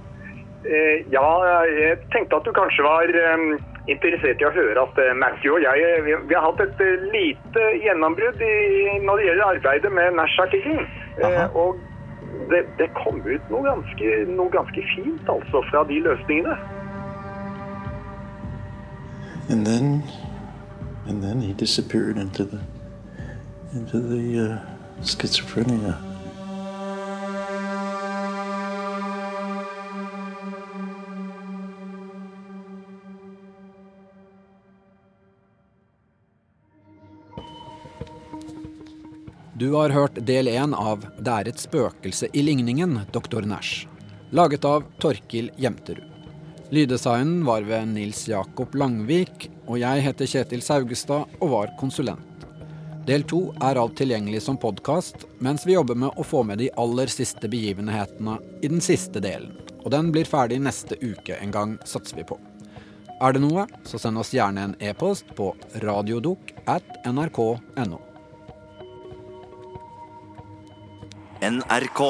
Eh, ja, jeg tenkte at du kanskje var eh, interessert i å høre at eh, Matthew og jeg vi, vi har hatt et eh, lite gjennombrudd når det gjelder arbeidet med Nash-artikkelen. Eh, og det, det kom ut noe ganske, noe ganske fint altså fra de løsningene. And then, and then he disappeared into the into the uh, schizophrenia. Du har hørt del én av 'Det er et spøkelse i ligningen', Dr. Nash. Laget av Torkil Jemterud. Lyddesignen var ved Nils Jakob Langvik, og jeg heter Kjetil Saugestad og var konsulent. Del to er alt tilgjengelig som podkast, mens vi jobber med å få med de aller siste begivenhetene i den siste delen. Og den blir ferdig neste uke en gang, satser vi på. Er det noe, så send oss gjerne en e-post på radiodok at nrk.no. NRK.